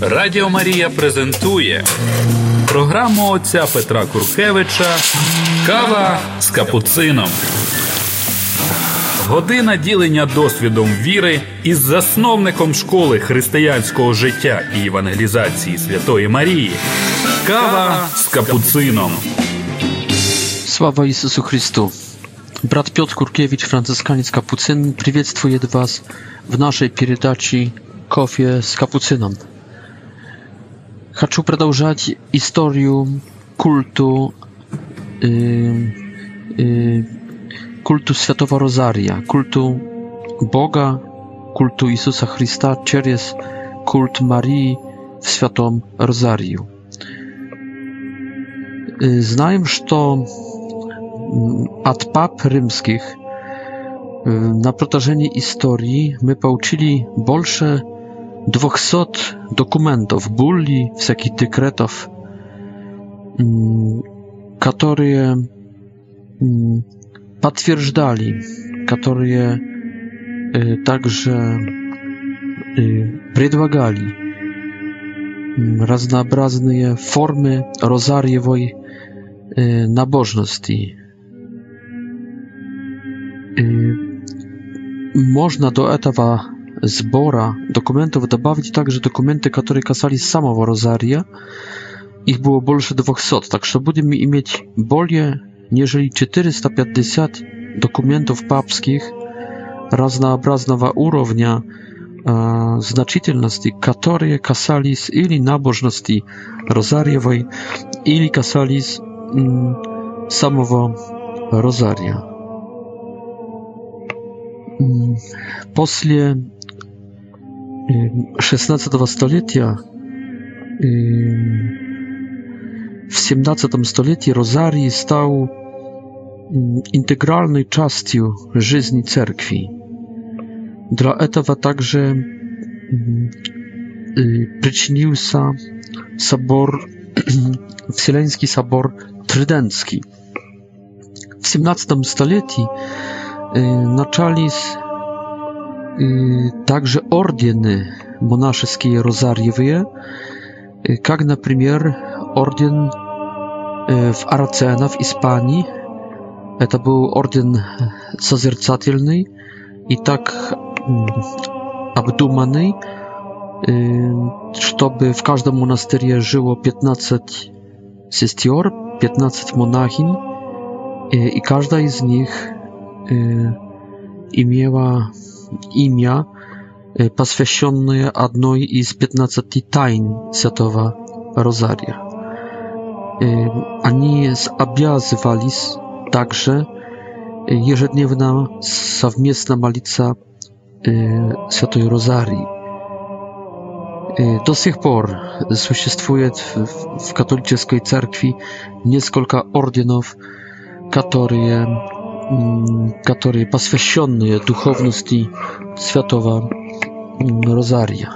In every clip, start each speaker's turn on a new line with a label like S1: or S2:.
S1: Радіо Марія презентує програму отця Петра Куркевича Кава з капуцином. Година ділення досвідом віри із засновником школи християнського життя і евангелізації Святої Марії. Кава з капуцином.
S2: Слава Иисусу Христу! Брат Петр Куркевич, францисканец Капуцин, приветствует вас в нашей передаче «Кофе с капуцином». хочу продолжать историю культу э, э, культу Святого Розария, культу Бога, культу Иисуса Христа через культ Марии в Святом Розарию. Знаем, что от pap rzymskich na протяжении historii my pouczyli больше 200 dokumentów, bulli, wszelkich dekretów, mm, które mm, potwierdzali, które y, także y, przedwagali mm, różnorodne formy rozariewoj y, nabożności. Można do tego zbora dokumentów dodać także dokumenty, które kasali samego rozaria. Ich było больше 200, tak że będziemy mieć bolje niżeli 450 dokumentów papskich różnorodnego urownia e, znaczitelności, które kasali z ili nabożności rozariowej, ili kasali z mm, samego rozaria. Mm, posle... Y, XVI столетия y, w XVII stuleciu rozarii stał y, integralną częścią życia cerkwi. Dla tego także przyczynił się собор, Wsieleński Собор Trydencki. W XVII stuleciu zaczęli также ордены монашеские розарьевые, как, например, орден в Арацена в Испании. Это был орден созерцательный и так обдуманный, чтобы в каждом монастыре жило 15 сестер, 15 монахинь, и каждая из них имела imię e, poświęcone jednej z 15 tajn Świętego Rozaria. Oni e, zobowiązywali także jeżdżedniewna совместna malica Świętej Rozarii. Do tej pory istnieje w katolickiej cerkwi kilka ordynów, które которые посвященные духовности святого Розария.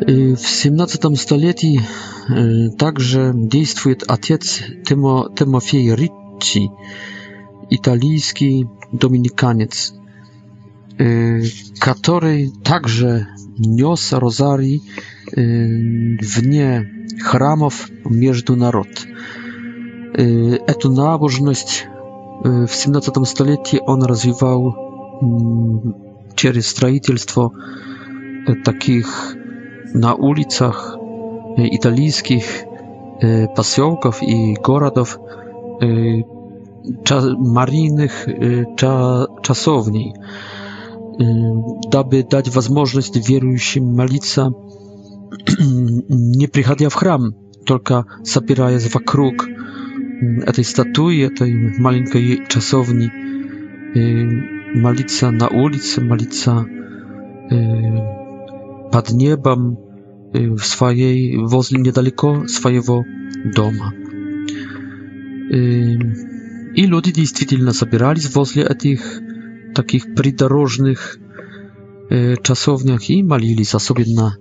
S2: В 17 столетии также действует отец Тимо, Тимофей Риччи, итальянский доминиканец, который также нес розарий вне храмов между народ. Эту набожность E, w 17 stuleciu on rozwijał przez строительство takich na ulicach e, italijskich e, pasiołków i городов marijnych czasowni, aby dać możliwość wierującym malica nie przychodzić w chram, tylko zapierając wokół E, tej statui, tej malinkiej czasowni, e, malica na ulicy, malica pod e, niebem, w swojej, wozli niedaleko swojego domu. I ludzie действительно zabierali z wozli tych takich przydarożnych czasowniach i malili za sobie na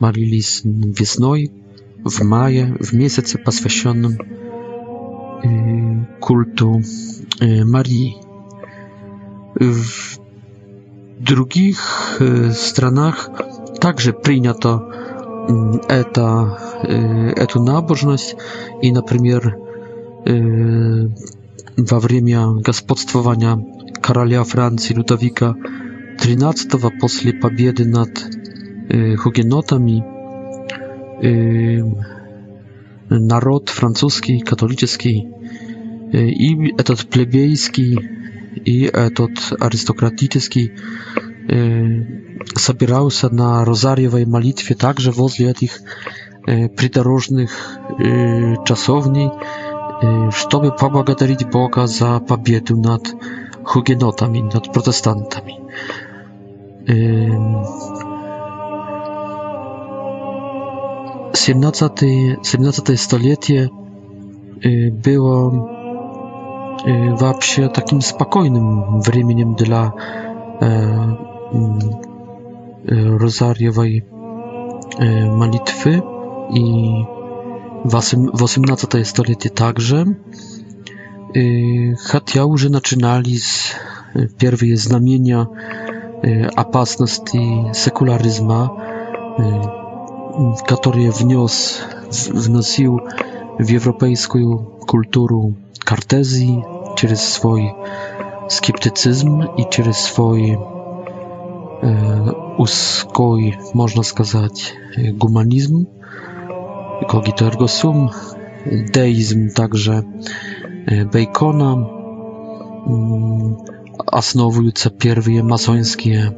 S2: malili z wiosną, w maju, w miesiącu poświęconym Y, kultu y, Marii. W drugich y, stronach także przyjęto mm, eta etu nabożność i na przykład w awremia gospodstwowania karalia Francji Ludowika XIII po pobiedy nad hugenotami naród francuski, katolicki i этот plebejski i этот arystokratический собирался на розарьевой молитве также возле этих придорожных часовней, чтобы поблагодарить Бога за победу над хугенотами, над протестантами. 17 stulecie y, było y, w ogóle takim spokojnym wremieniem dla e, mm, y, rozariowej e, modlitwy i w 18 stulecie także. Chociaż już zaczynali z pierwsze znamienia opasności sekularyzmu który wniósł, wnosił w europejską kulturę kartezji przez swój sceptycyzm i przez swój e, uskoj, można powiedzieć, humanizm, cogito ergo deizm także e, Bacona, a znowu основуются первые масонские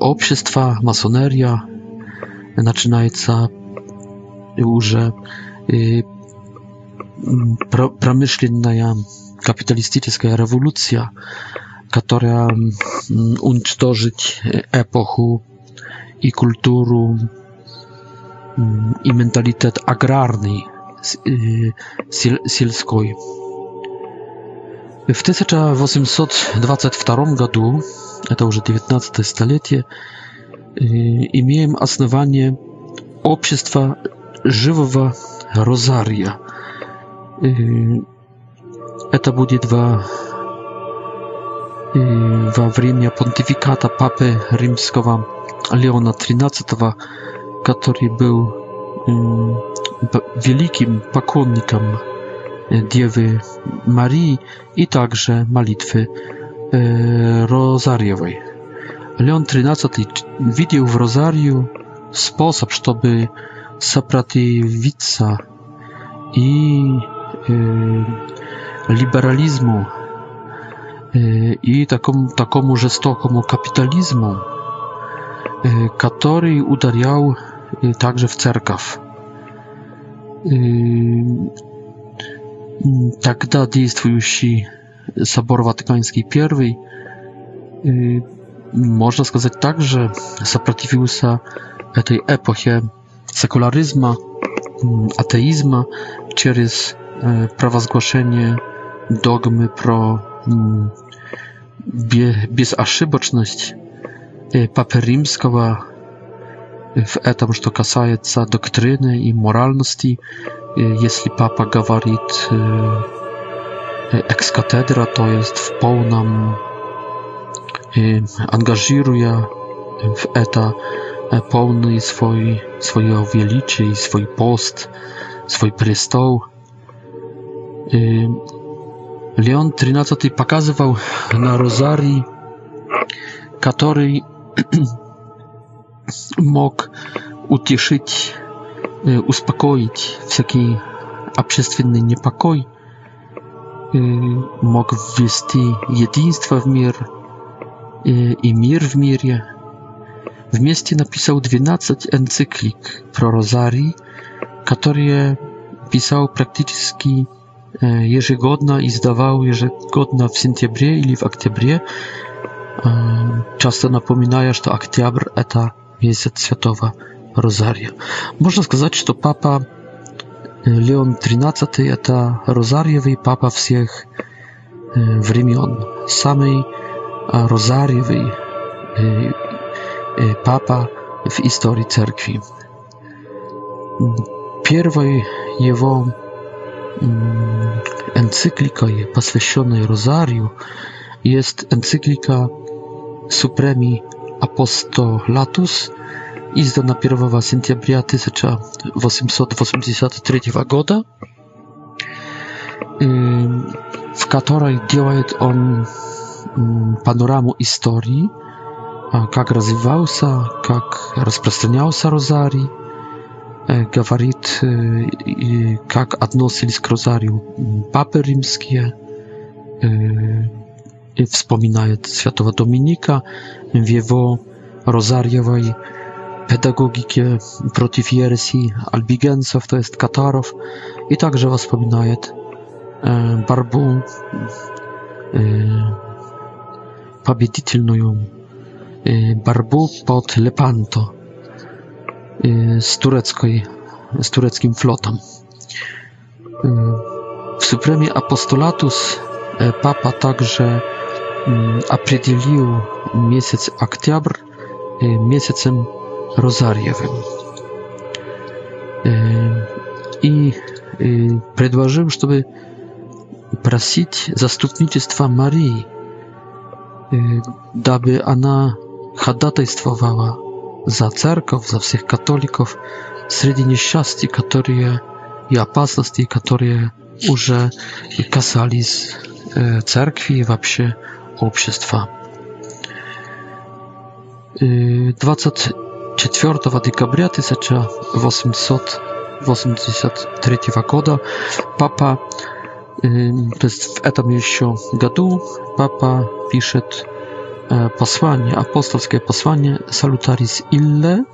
S2: общества, масонерия, начинается уже промышленная капиталистическая революция, которая уничтожит эпоху и культуру и менталитет аграрный сельской. В 1822 году, это уже 19 столетие, Y, i miałem osnowanie Общества Żywowa Rozaria. Y, to będzie dwa y, w czasie pontyfikata papy rzymskiego Leona XIII, który był wielkim pokonnikiem Diewy Marii i także malitwy rozariowej. Леон XIII видел в Розарию способ, чтобы сопротивиться и э, либерализму э, и такому, такому жестокому капитализму, э, который ударял э, также в церковь. Тогда действующий собор Ватиканский I można сказать tak, że sprzeciwił się tej epochie sekularyzmu, mm, ateizmu przez e, prawa zgłoszenie dogmy pro mm, bezaszyboczność e, papy rzymskiego w etam, co касає doktryny i moralności, e, jeśli papa gawarit ex cathedra, to jest w pełnym Y, angażiruje w eta e, pełny swój, swoje wielicie i swój post, swój prestol. Y, Leon XIII pokazywał na rozarii, który mógł ucieszyć, y, uspokoić wszelki общественный niepokój, mógł wwести jedinstwo w мир – i Mir w Mirie. W mieście napisał 12 encyklik pro Rosarii, które pisał praktycznie ежегодно и издавал ежегодно в сентябре или в октябре, часто напоминая, что октябрь – это месяц Святого Розария. Можно сказать, что Папа Леон XIII – это розарьевый папа всех времен, самый a rozariowy y, y, papa w historii cerkwi. Pierwszy jego mm, encyklika poświęcona rozariu jest encyklika Supremi Apostolatus izdana 1 sierpnia 1883 roku w której działa on панораму истории, как развивался, как распространялся Розарий, говорит, как относились к Розарию папы римские, и вспоминает святого Доминика в его розарьевой педагогике против ереси альбигенцев, то есть катаров, и также воспоминает Барбу, победительную борьбу под Лепанто с, турецкой, с турецким флотом. W Supremie Apostolatus Papa także определил месяц октябрь месяцем розарьевым и предложил, чтобы просить заступничества Марии Y, aby ona chadatajstwowała za cerkow, za wszystkich katolików, wśród nieszczęści, które i opasności, które już kasali z y, cerkwi i y, w ogóle społeczeństwa. 24 października 1883 roku papa to jest w этом еще году папа пишет послание, апостольское послание Salutaris Ille,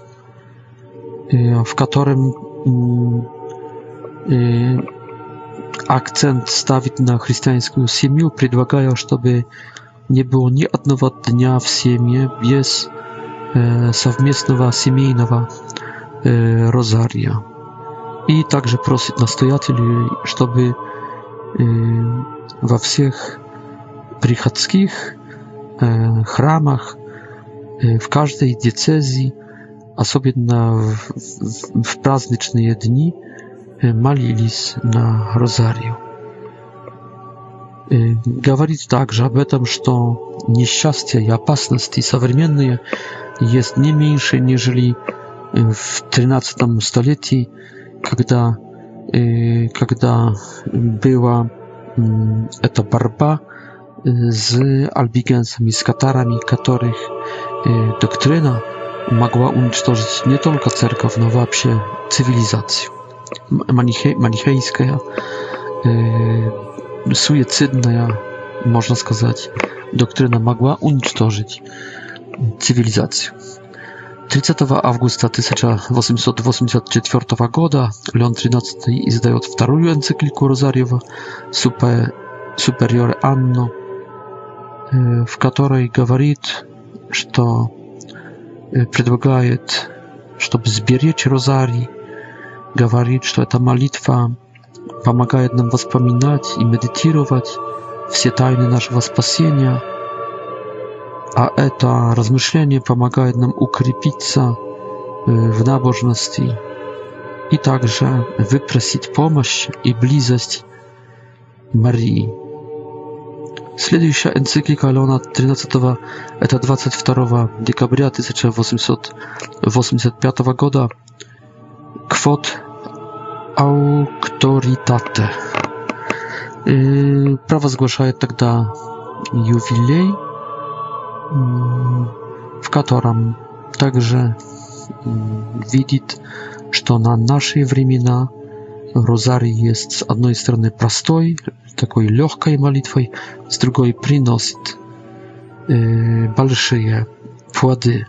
S2: w którym акцент ставит на христианскую семью, предлагая, чтобы не было ни одного дня в семье без совместного семейного розария. И также просит настоятелей, чтобы во всех приходских храмах, в каждой диецезии, особенно в, в, в праздничные дни, молились на розарию. Говорит также об этом, что несчастья и опасности современные есть не меньше, нежели в 13 столетии, когда когда była эта борьба z albigensami, z katarami, których doktryna mogła уничтожить nie tylko cerkiew, но вообще cywilizację. Манихе, манихейская, э, суицидная, можно сказать, доктрина могла уничтожить цивилизацию. 30 августа 1884 года Леон XIII издает вторую энциклику Розарьева «Супер... «Супериоре Анну», в которой говорит, что предлагает, чтобы сберечь розарий, говорит, что эта молитва помогает нам воспоминать и медитировать все тайны нашего спасения – а это размышление помогает нам укрепиться в набожности и также выпросить помощь и близость Марии. Следующая энциклика Леона XIII, это 22 декабря 1885 года, Quod Auctoritate. Право сглашает тогда ювелей – в котором также видит, что на наши времена розарий есть с одной стороны простой, такой легкой молитвой, с другой приносит большие плоды.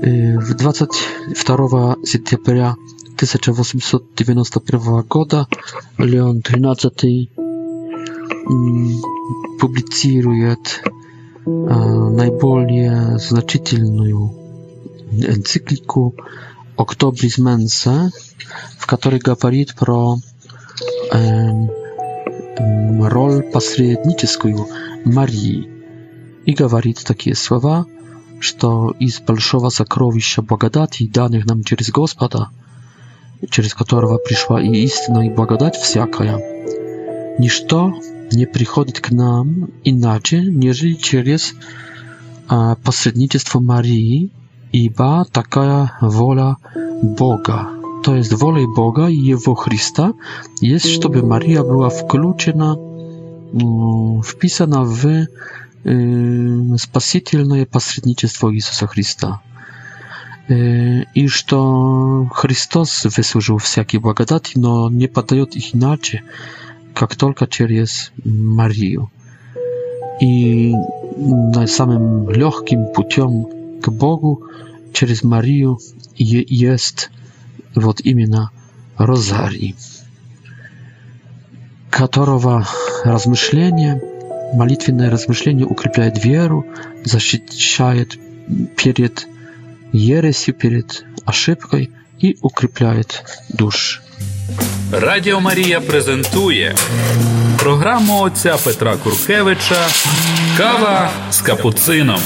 S2: 22 сентября 1891 года Леон XIII publikuje najbardziej znaczącą encykliku Octobris Mensa, w której mówi o rol pośredniczej Marii. I mówi takie słowa, że z wielkiego zakrowiska błogodati danych nam przez Gospoda, przez którego przyszła i istna i błogodać wszelka, nic to не приходит к нам иначе, нежели через а, посредничество Марии, ибо такая воля Бога. То есть волей Бога и Его Христа jest, чтобы Мария была включена, wpisana w спасительное посредничество Иисуса Христа. И что Христос выслужил всякие благодати, но не подает их иначе, как только через Марию. И самым легким путем к Богу через Марию есть вот именно розарий, которого размышление, молитвенное размышление укрепляет веру, защищает перед ересью, перед ошибкой – и укрепляет душ.
S1: Радіо Марія презентує програму отця Петра Куркевича Кава з капуцином.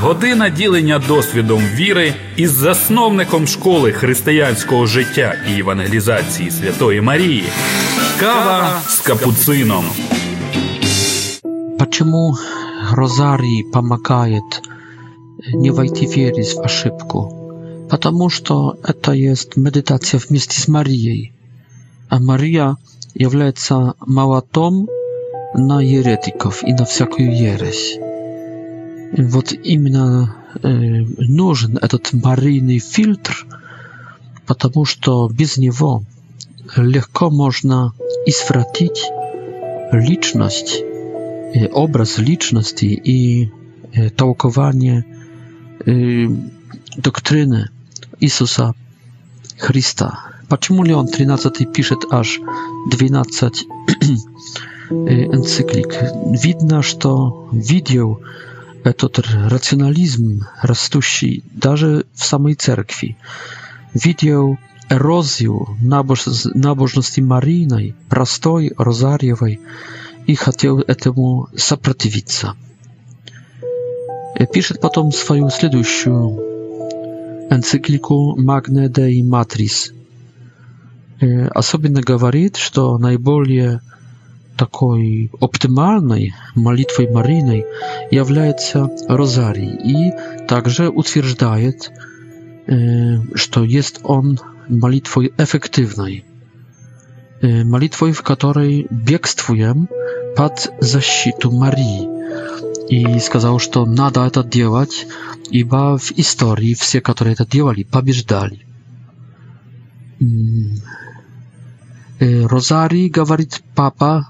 S1: Година ділення досвідом віри із засновником школи християнського життя і евангелізації Святої Марії. Кава з капуцином.
S2: Почему Розарий помогает не войти в ошибку? потому что это есть медитация вместе с Марией. А Мария является молотом на еретиков и на всякую ересь. Вот именно э, нужен этот марийный фильтр, потому что без него легко можно извратить личность, э, образ личности и э, толкование э, doktryny Jezusa Chrysta. Dlaczego Leon 13 pisze aż 12 y, encyklik? Widno, że widział e, ten racjonalizm rastuści, nawet w samej cerkwi. Widział erozję nabożności maryjnej, prostej, rozariowej i chciał e, temu zaprzeciwić. Pisze potem swoją następną энциклику «Магне Dei Matrix». Особенно говорит, что наиболее такой оптимальной молитвой Мариной является розарий и также утверждает, что есть он молитвой эффективной, молитвой, в которой бегствуем под защиту Марии и сказал, что надо это делать, ибо в истории все, которые это делали, побеждали. Розари, говорит Папа,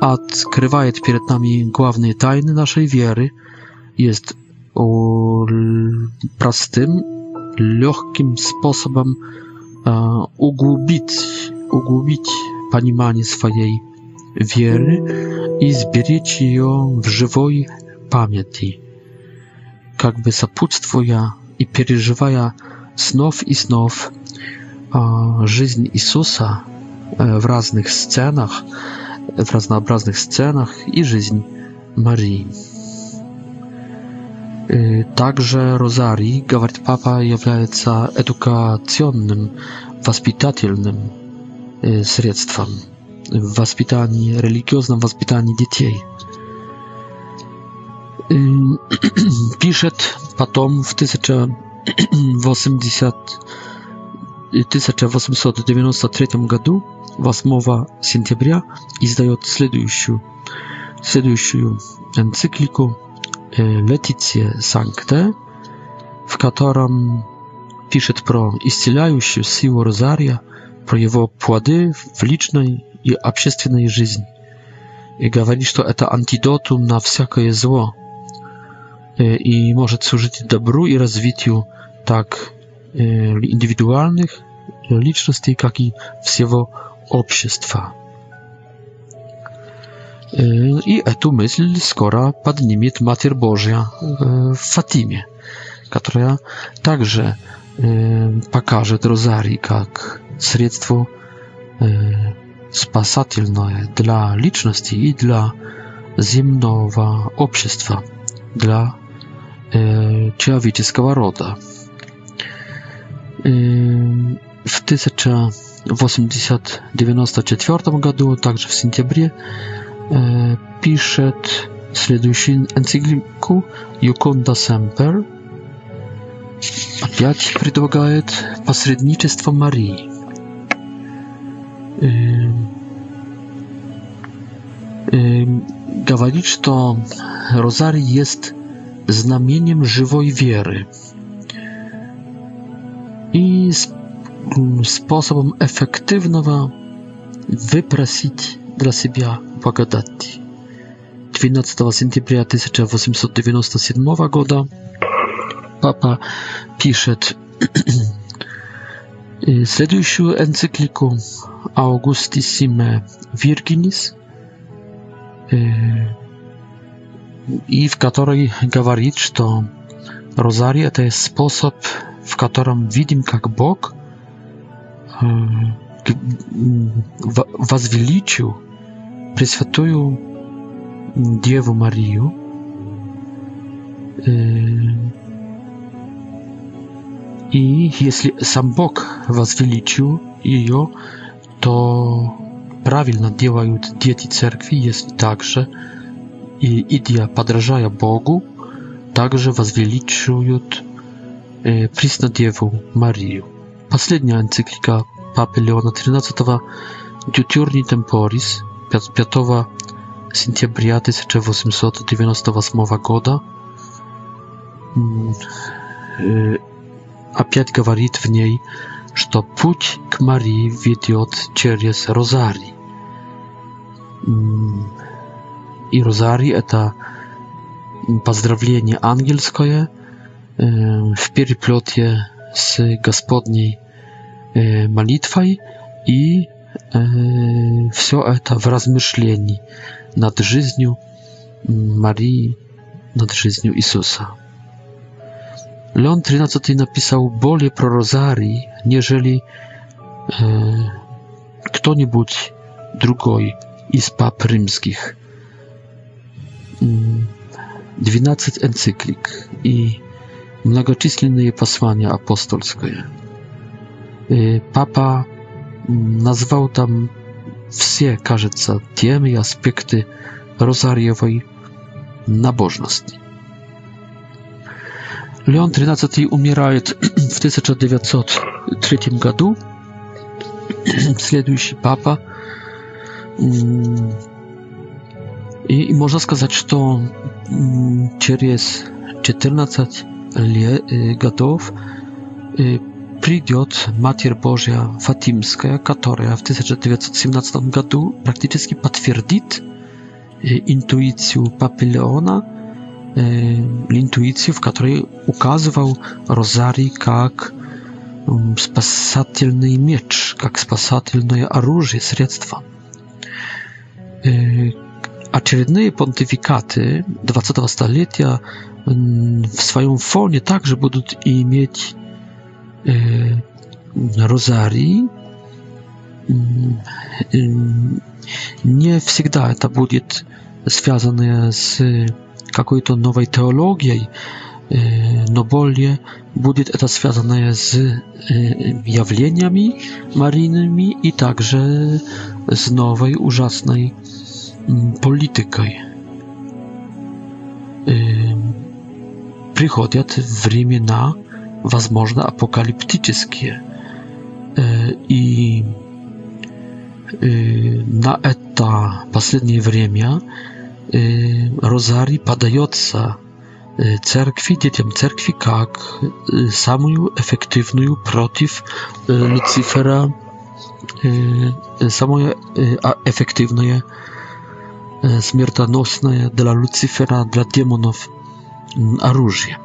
S2: открывает перед нами главные тайны нашей веры, jest простым, легким способом углубить, углубить понимание своей wiery i zbierzecie ją w żywej pamięci. Jakby zapustwoja i przeżywaja znów i znów życie Jezusa e, w różnych scenach, w różnorodnych scenach i życie Marii. E, także rozarii, gawart papa, jawiająca edukacyjnym, waspitatelnym, e, środkiem. Y, w wychowaniu religijnym, w wychowaniu dzieci. Pisze potem w 1080 w 1893 roku 8 października i zdaje następującą encykliku y, Letizie Sancte, w którym pisze pro istylającą siłę rozaria, pro jego płody w licznej и общественной жизни. И говорит, что это антидотум на всякое зло и может служить добру и развитию так индивидуальных личностей, как и всего общества. И эту мысль скоро поднимет Матерь Божья в Фатиме, которая также покажет розарий как средство спасательное для личности и для земного общества, для э, человеческого рода. Э, в 1894 году, также в сентябре, э, пишет следующую энциклику «Юконда Семпер», опять предлагает посредничество Марии. Gawaliczto rozarii jest znamieniem żywej wiery i способом эффективного выпросить для себя благодати. 12 сентября 1897 года папа пишет следующую энциклику Augustissime Virginis и в которой говорит, что Розарий это способ, в котором видим, как Бог возвеличил Пресвятую Деву Марию И если сам Бог возвеличил ее, то правильно делают дети церкви, если также, и идя, подражая Богу, также возвеличивают э, Преснодеву Марию. Последняя энциклика Папы Леона XIII «Дютюрни темпорис» 5, 5 сентября 1898 года э, опять говорит в ней, что путь к Марии ведет через розарий. И розарий – это поздравление ангельское в переплете с Господней молитвой и все это в размышлении над жизнью Марии, над жизнью Иисуса. Leon XIII napisał bolie pro rozarii, nieżeli e, kto niebudź drugoj i z pap rzymskich. 12 mm, encyklik i mnogoczysłynne posłania apostolskie. E, papa mm, nazwał tam wszystkie, każeca, temy i aspekty rozariowej nabożności. Леон XIII умирает в 1903 году. Следующий папа. И можно сказать, что через 14 лет, годов придет Матерь Божья Фатимская, которая в 1917 году практически подтвердит интуицию Папы Леона – интуиции, в которой указывал Розарий как спасательный меч, как спасательное оружие, средство. Очередные понтификаты 20 столетия в своем фоне также будут иметь розарий. Не всегда это будет связано с какой-то новой теологией, но более будет это связано с явлениями Маринами и также с новой ужасной политикой. Приходят времена, возможно, апокалиптические. И на это последнее время Y, rozarii padająca y, cerkwi, dzieciom cerkwi, jak y, samą efektywną przeciw Lucifera, samą efektywną, śmiertelną dla Lucifera, dla demonów, aróżię.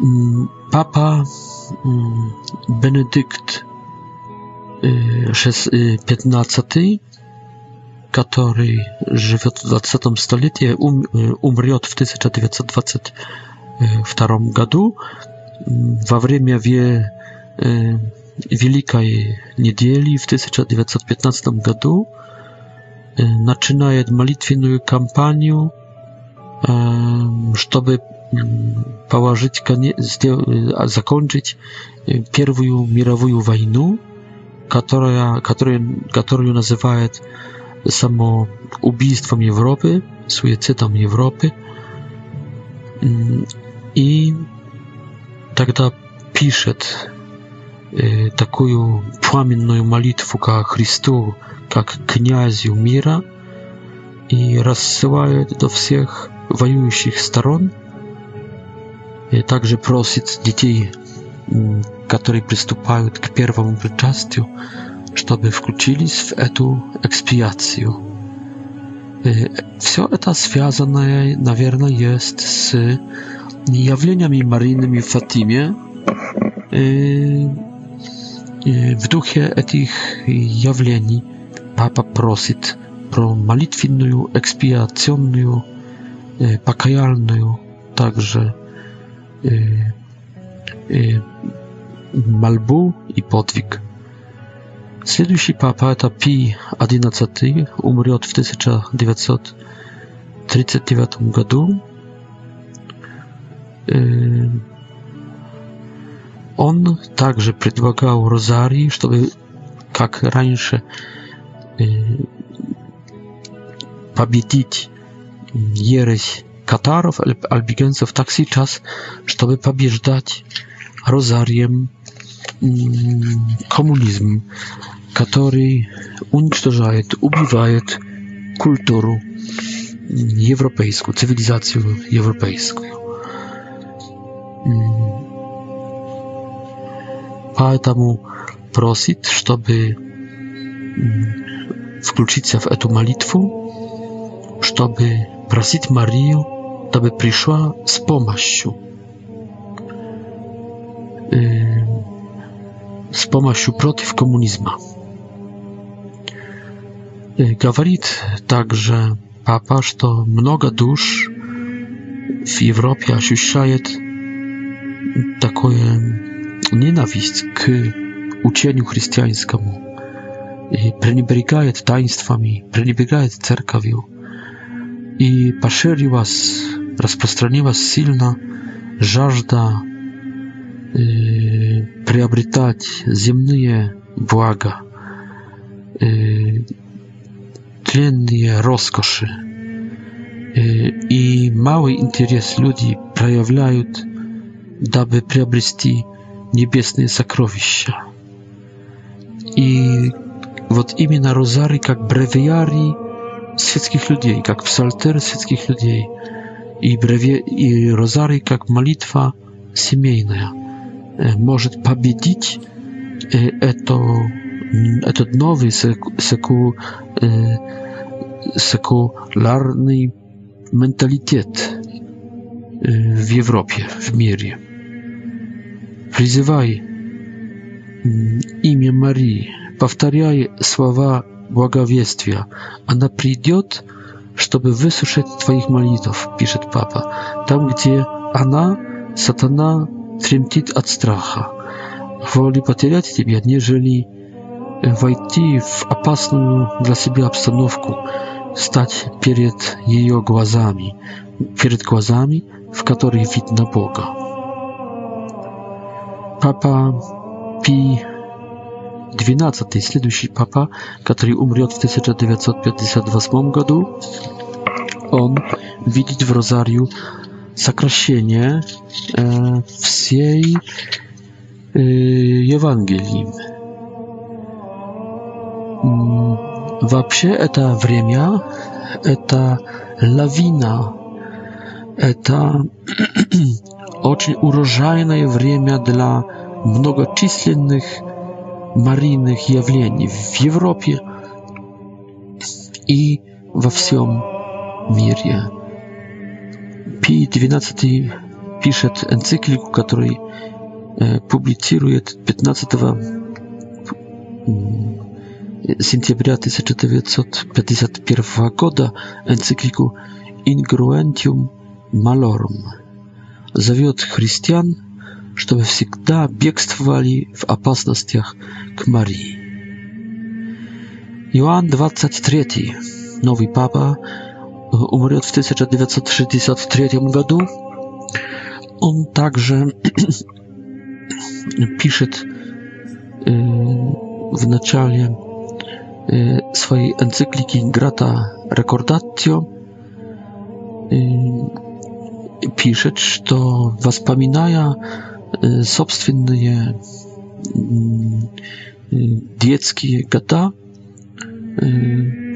S2: Mm, papa mm, Benedykt 15 который живет в 20 столетии, ум, умрет в 1922 году во время ве, э, Великой недели в 1915 году, э, начинает молитвенную кампанию, э, чтобы положить конец, сделать, закончить Первую мировую войну, которая, которую, которую называют э, самоубийством Европы, суицидом Европы. И тогда пишет такую пламенную молитву ко Христу, как князю мира, и рассылает до всех воюющих сторон. И также просит детей, которые приступают к первому причастию, чтобы включились в эту экспиацию. Все это связанное, наверное, есть с явлениями Марины в Фатиме, w duchu tych jawieni Papa prosi pro malitwinną, ekspiacyjną, pakajalną, także malbu i podwig. Следующий папа это Пий XI, умрет в 1939 году. Он также предлагал Розарии, чтобы, как раньше, победить ересь катаров, альбигенцев, так сейчас, чтобы побеждать розарием коммунизм, который уничтожает, убивает культуру европейскую, цивилизацию европейскую. Поэтому просит, чтобы включиться в эту молитву, чтобы просить Марию, чтобы пришла с помощью z pomощью против komunizma. Говорит также Папа, что много душ в Европе ощущает такое ненависть к учению христианскому и пренебрегает таинствами, пренебрегает церковью и поширилась, распространилась сильно жажда приобретать земные блага, тленные роскоши. И малый интерес люди проявляют, дабы приобрести небесные сокровища. И вот именно розарий как бревиарий светских людей, как псалтер светских людей, и, бреве... и розарий как молитва семейная – может победить это, этот новый секу, секулярный менталитет в Европе, в мире. Призывай имя Марии, повторяй слова благовествия. Она придет, чтобы выслушать твоих молитв, пишет папа. Там, где она, сатана, Trimtit od stracha. Woli потерять тебя, нежели войти в опасную для себя обстановку, стать перед ее глазами, перед глазами, в которых видно Бога. Папа Пи XII, следующий папа, который умрет в 1958 году, он видит в Розарию сокращение всей Евангелии. Вообще это время, это лавина, это очень урожайное время для многочисленных марийных явлений в Европе и во всем мире. Пий XII пишет энциклику, который публицирует 15 сентября 1951 года энциклику Ingruentium Malorum. Зовет христиан, чтобы всегда бегствовали в опасностях к Марии. Иоанн 23, новый папа, умрет в 1963 году. Он также пишет в начале своей энциклики Grata Recordatio пишет, что воспоминая собственные детские года,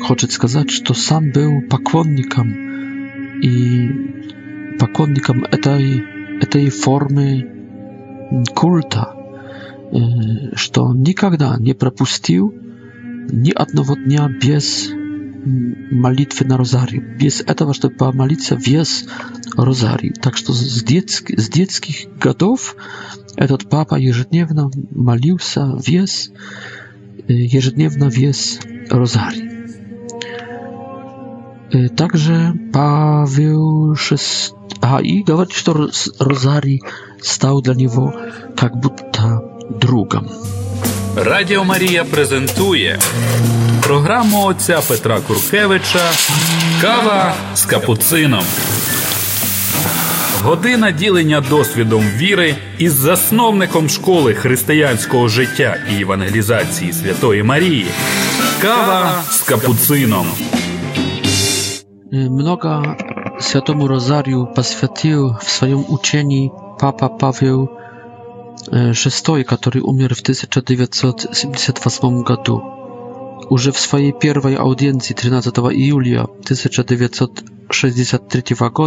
S2: хочет сказать, что сам был поклонником и поклонником этой, этой формы культа, что он никогда не пропустил ни одного дня без молитвы на розарий. Без этого, чтобы помолиться, вес розарий. Так что с, детск, с детских годов этот папа ежедневно молился вес, ежедневно вес розарий. Также Павел VI... И говорит, что розарий стал для него как будто другом.
S1: Радіо Марія презентує програму отця Петра Куркевича Кава з капуцином. Година ділення досвідом віри із засновником школи християнського життя і евангелізації Святої Марії. Кава з капуцином.
S2: Mnoga Światomu Rozariu poświęcił w swoim uczeniu Papa Paweł e, VI, który umarł w 1978 roku. Już w swojej pierwszej audiencji 13 julia 1963 roku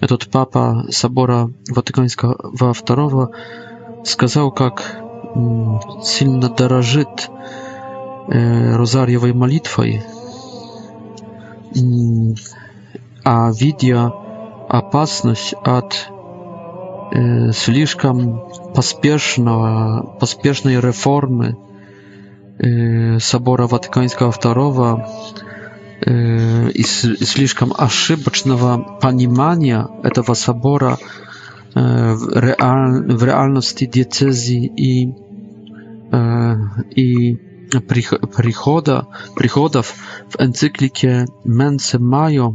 S2: этот Papa Sabora Watykańskiego II сказал, как сильно дорожит розарьевой молитвой а видя опасность от э, слишком поспешного, поспешной реформы э, собора Ватиканского II э, и, с, и слишком ошибочного понимания этого собора э, в, реаль, в реальности диецезии и, э, и prichoda, prichodów w encyklikie Mense Mayo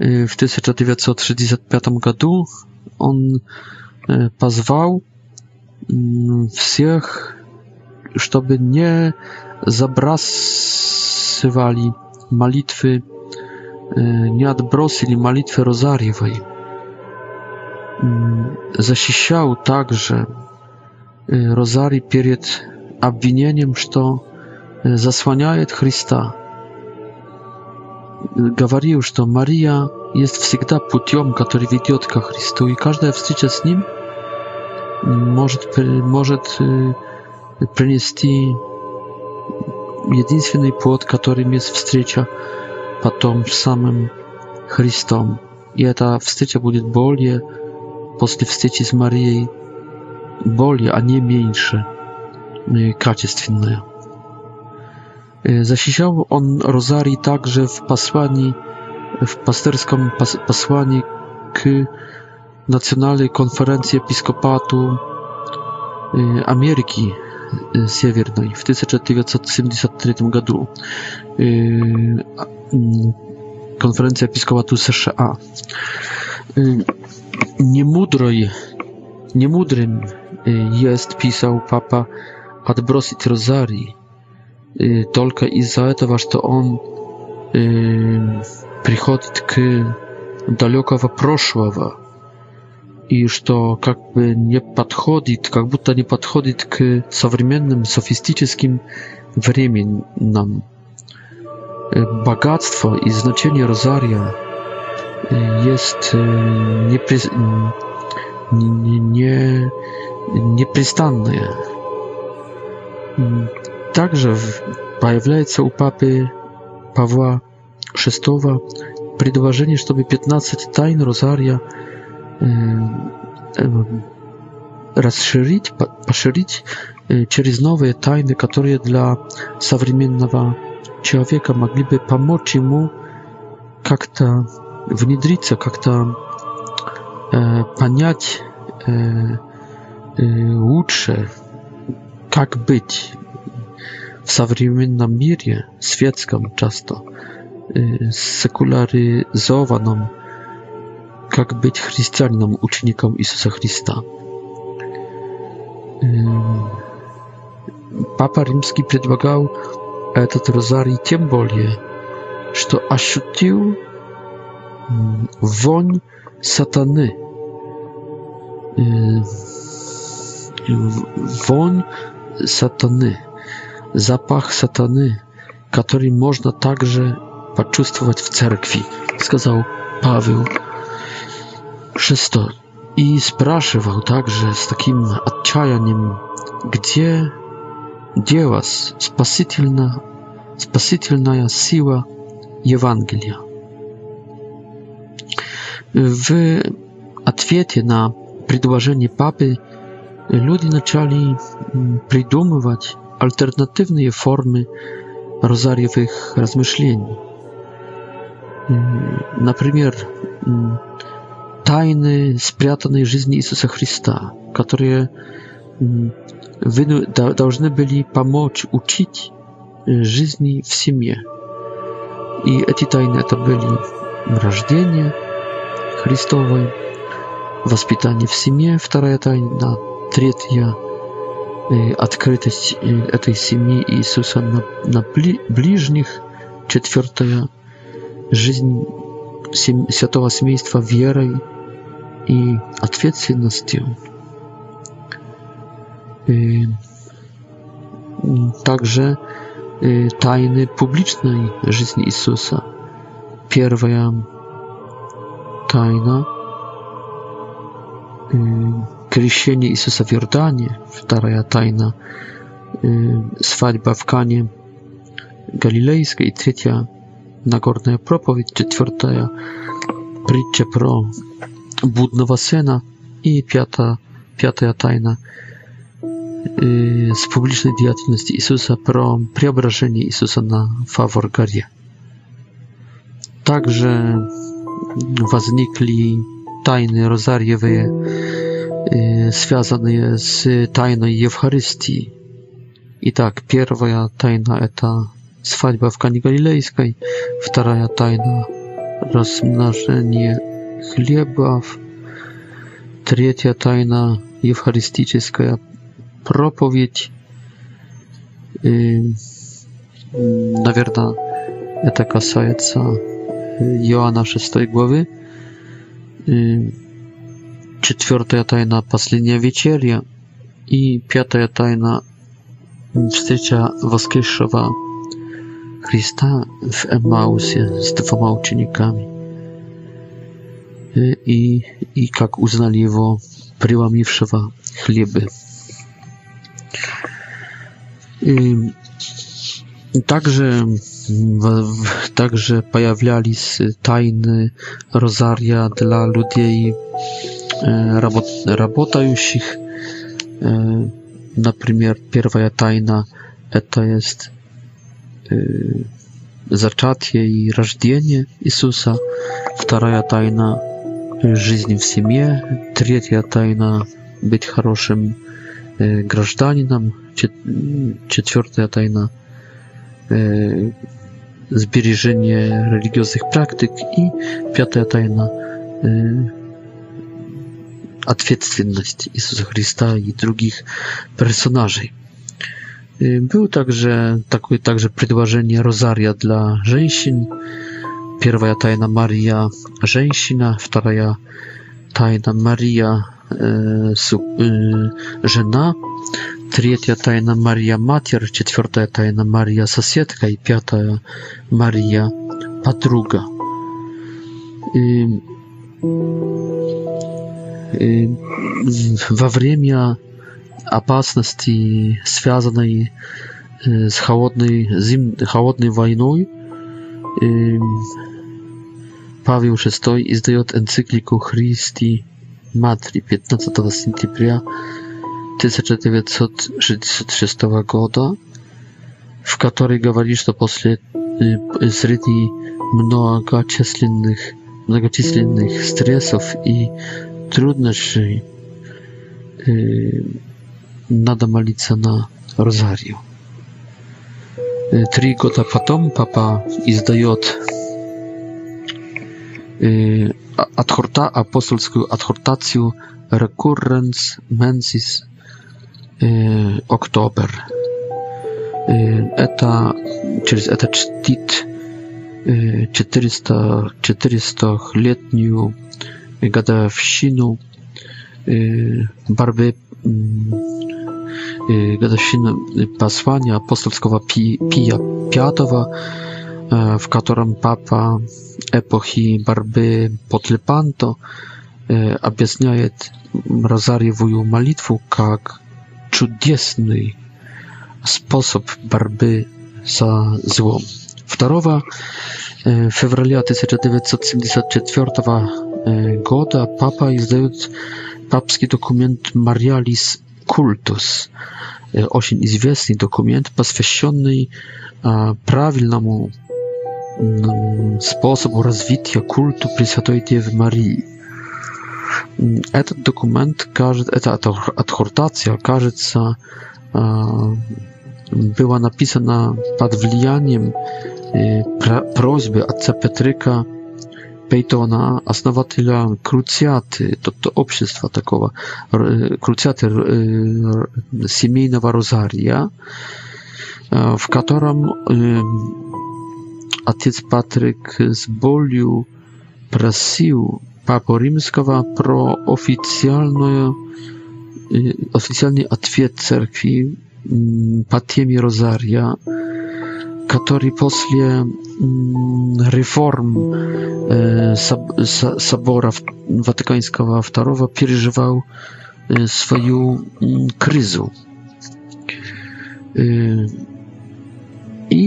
S2: y, w 1935 roku on y, pozwał mm, wszystkich, żeby nie zabrasywali malitwy, y, nie odbrosili malitwy rozariowej. Mm, Zasiściał także rozari przed обвинением, что заслоняет Христа. Говорил, что Мария есть всегда путем, который ведет ко Христу, и каждая встреча с Ним может, может принести единственный плод, которым есть встреча потом с самым Христом. И эта встреча будет более после встречи с Марией более, а не меньше качественное. Защищал он розарий также в послании, в пастырском послании к Национальной конференции епископату Америки Северной в 1973 году. Konferencja Episkopatu США. Niemudroj, niemudrym jest, pisał papa, отбросить розарий, только из-за этого, что он приходит к далекого прошлого и что как бы не подходит, как будто не подходит к современным софистическим временам. Богатство и значение розария jest niepre... nie, nie, nieprzystanne. Также появляется у папы Павла VI предложение, чтобы 15 тайн Розария расширить, поширить через новые тайны, которые для современного человека могли бы помочь ему как-то внедриться, как-то понять лучше как быть в современном мире, светском часто, секуляризованном, как быть христианином, учеником Иисуса Христа. Папа Римский предлагал этот розарий тем более, что ощутил вонь сатаны, вонь сатаны, zapach satany, który można także почувствовать w cerkwi, сказал Paweł. Шесто. И спрашивал также с таким отчаянием, где дело спасительно, спасительная сила Евангелия. В ответе на предложение папы люди начали придумывать альтернативные формы розарьевых размышлений. Например, тайны, спрятанные в жизни Иисуса Христа, которые должны были помочь учить жизни в семье. И эти тайны это были рождение Христовое, воспитание в семье, вторая тайна, третья открытость этой семьи Иисуса на, на ближних, четвертая жизнь святого семейства верой и ответственностью. Также тайны публичной жизни Иисуса. Первая тайна Kresienie Jezusa w Jordanie, wtorая tajna свадьба w Kanie Галилейской, третья Нагорная проповедь, четвертая притча про будного сына и пятая, пятая тайна с публичной деятельности Иисуса про преображение Иисуса на Фавор горе. Также возникли тайны розарьевые связанные с тайной Евхаристии. Итак, первая тайна – это свадьба в Кане Галилейской, вторая тайна – размножение хлебов, третья тайна – евхаристическая проповедь. И, наверное, это касается Иоанна 6 главы. И, Четвертая тайна «Последняя вечеря» и пятая тайна «Встреча воскресшего Христа в Эммаусе с двумя учениками» и, и как узнали его преломившего хлебы. И также, также появлялись тайны розария dla ludzi работ, работающих. Например, первая тайна – это есть зачатие и рождение Иисуса. Вторая тайна – жизнь в семье. Третья тайна – быть хорошим гражданином. Четвертая тайна – сбережение религиозных практик. И пятая тайна – ответственность Иисуса Христа и других персонажей. Было также такое также предложение розария для женщин. Первая тайна Мария – женщина, вторая тайна Мария э, су, э, – жена, третья тайна Мария – матерь, четвертая тайна Мария – соседка и пятая Мария – подруга. И во время опасности, связанной с холодной, зим, холодной войной, Павел VI издает энциклику Христи Матри 15 сентября 1966 года, в которой говорит, что после среди многочисленных многочисленных стрессов и trudność nada молиться на розарію. Три года потом папа издает адхорта, апостольскую адхортацию Recurrens Mensis October. Это, через это чтит 400-летнюю 400 gadawsinu barwy gadawsiny posłania apostolskiego Pija V, w którym Papa epochi борьбы под Лепанто объясняет Розарьевую молитву как чудесный способ борьбы со злом. 2 февраля 1974 Goda Papa издает папский документ «Мариалис культус», очень известный документ, посвященный правильному способу развития культу Пресвятой Девы Марии. Этот документ, эта адхортация, кажется, была написана под влиянием просьбы отца Петрика Пейтона основателя круциаты, тобто общества такого, круциаты семейного розария, в котором отец Патрик с болью просил Папу Римского про официальную, официальный ответ церкви по теме розария, который после реформ собора Ватиканского II переживал свою кризу. И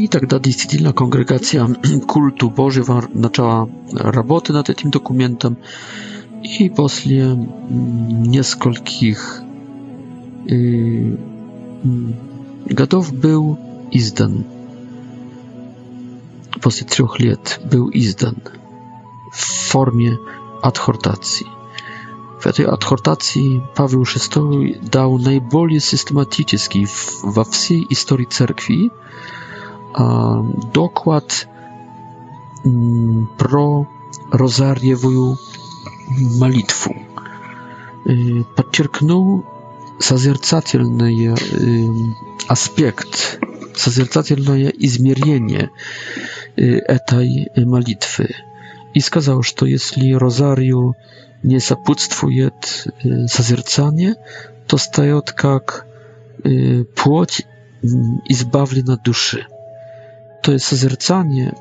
S2: тогда действительно конгрегация культу Божьего начала работы над этим документом. И после нескольких годов был издан после трех лет был издан в форме адхортации. В этой адхортации Павел VI дал наиболее систематический во всей истории церкви доклад про розарьевую молитву. Подчеркнул созерцательный аспект, созерцательное измерение этой молитвы. И сказал, что если розарию не сопутствует созерцание, то встает как плоть избавлена души. То есть созерцание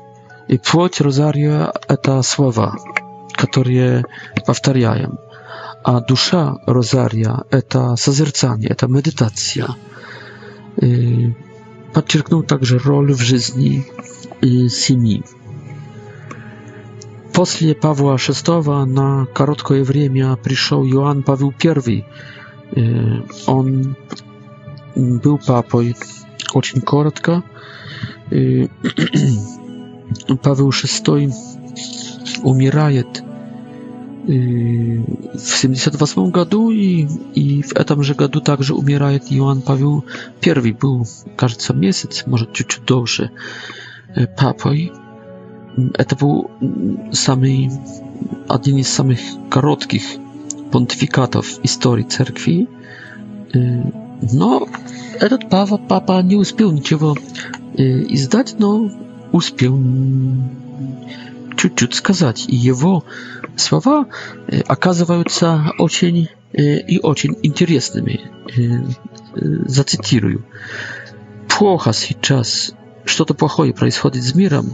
S2: и плоть розария – это слова, которые повторяем. А душа розария – это созерцание, это медитация. Подчеркнул также роль в жизни семьи. После Павла VI на короткое время пришел Иоанн Павел I. Он был папой очень коротко. Павел VI умирает в 78 году и, и в этом же году также умирает Иоанн Павел I. Был, кажется, месяц, может, чуть-чуть дольше. -чуть E, papoj. E, to był samy, jeden z samych krótkich pontyfikatów w historii cerkwi. E, no, ten papa, papa nie uspiał niczego zdać, no, uspiał ciut-ciut skazać. I jego słowa okazywały się ocień i ocień interesnymi. Zacytuję. Płocha się czas что-то плохое происходит с миром,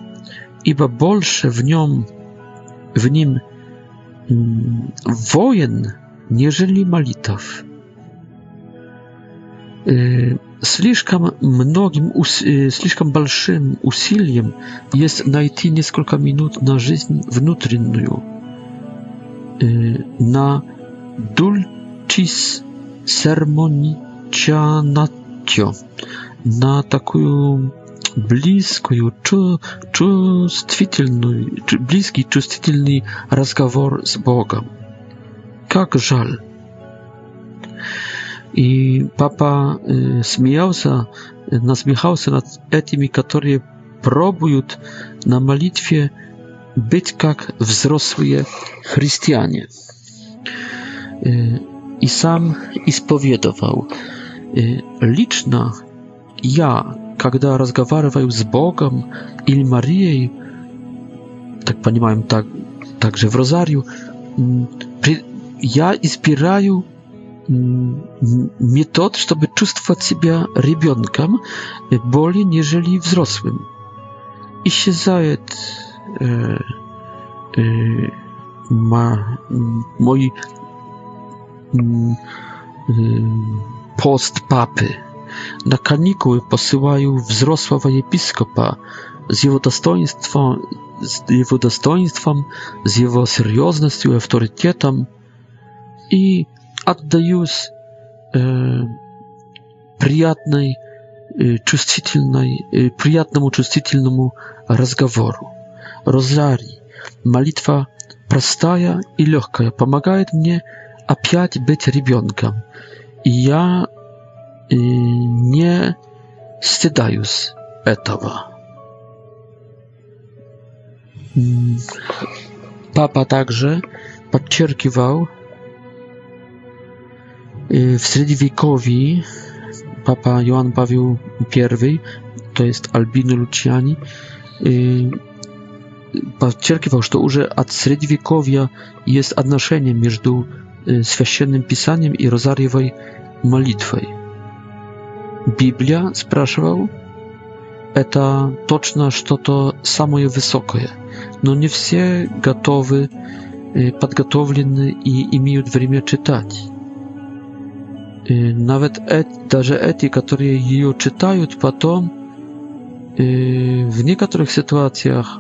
S2: ибо больше в нем, в ним воин, нежели молитв. Слишком многим, слишком большим усилием есть найти несколько минут на жизнь внутреннюю, на dulcis sermonicjanatio, na такую близкую, чу, чувствительную, близкий чувствительный разговор с Богом. Как жаль. И папа э, смеялся, насмехался над этими, которые пробуют на молитве быть как взрослые христиане. Э, и сам исповедовал, э, лично я когда разговариваю с Богом или Марией, так понимаем, так, также в Розарию, я избираю метод, чтобы чувствовать себя ребенком более нежели взрослым. Исчезает э, э, ма, мой э, пост папы na kanikuły posyłają wzrosłego episkopa z jego dostojnictwem, z jego dostojnictwem, z jego serioznością, i oddają e, przyjemnej, e, czuścitelnej, e, przyjemnemu rozgaworu. Rozarii, malitwa prostaja i lekka pomaga mnie opiać być rybionkiem. I ja nie wstydzę się tego. Papa także podkreślał, y, w średniowieczu papa Jan Paweł I, to jest Albino Luciani, y, podkreślał, że już od średniowiecza jest odnoszenie między y, Święcym Pisaniem i rozarjewą modlitwą. Biblia, спрашивал, это точно что-то самое высокое, но не все готовы, подготовлены и имеют время читать. Nawet даже эти, которые ее читают, потом в некоторых ситуациях,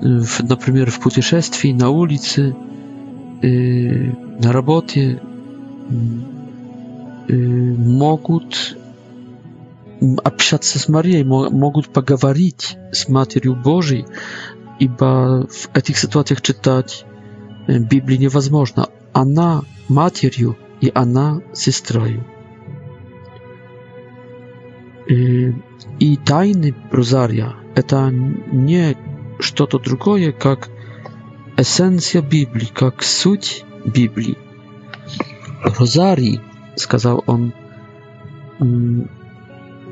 S2: например, в путешествии, на улице, на работе, могут общаться с Марией, могут поговорить с Матерью Божией, ибо в этих ситуациях читать Библию невозможно. Она матерью и она сестрою. И, и тайны Розария – это не что-то другое, как эссенция Библии, как суть Библии. Розарий, сказал он,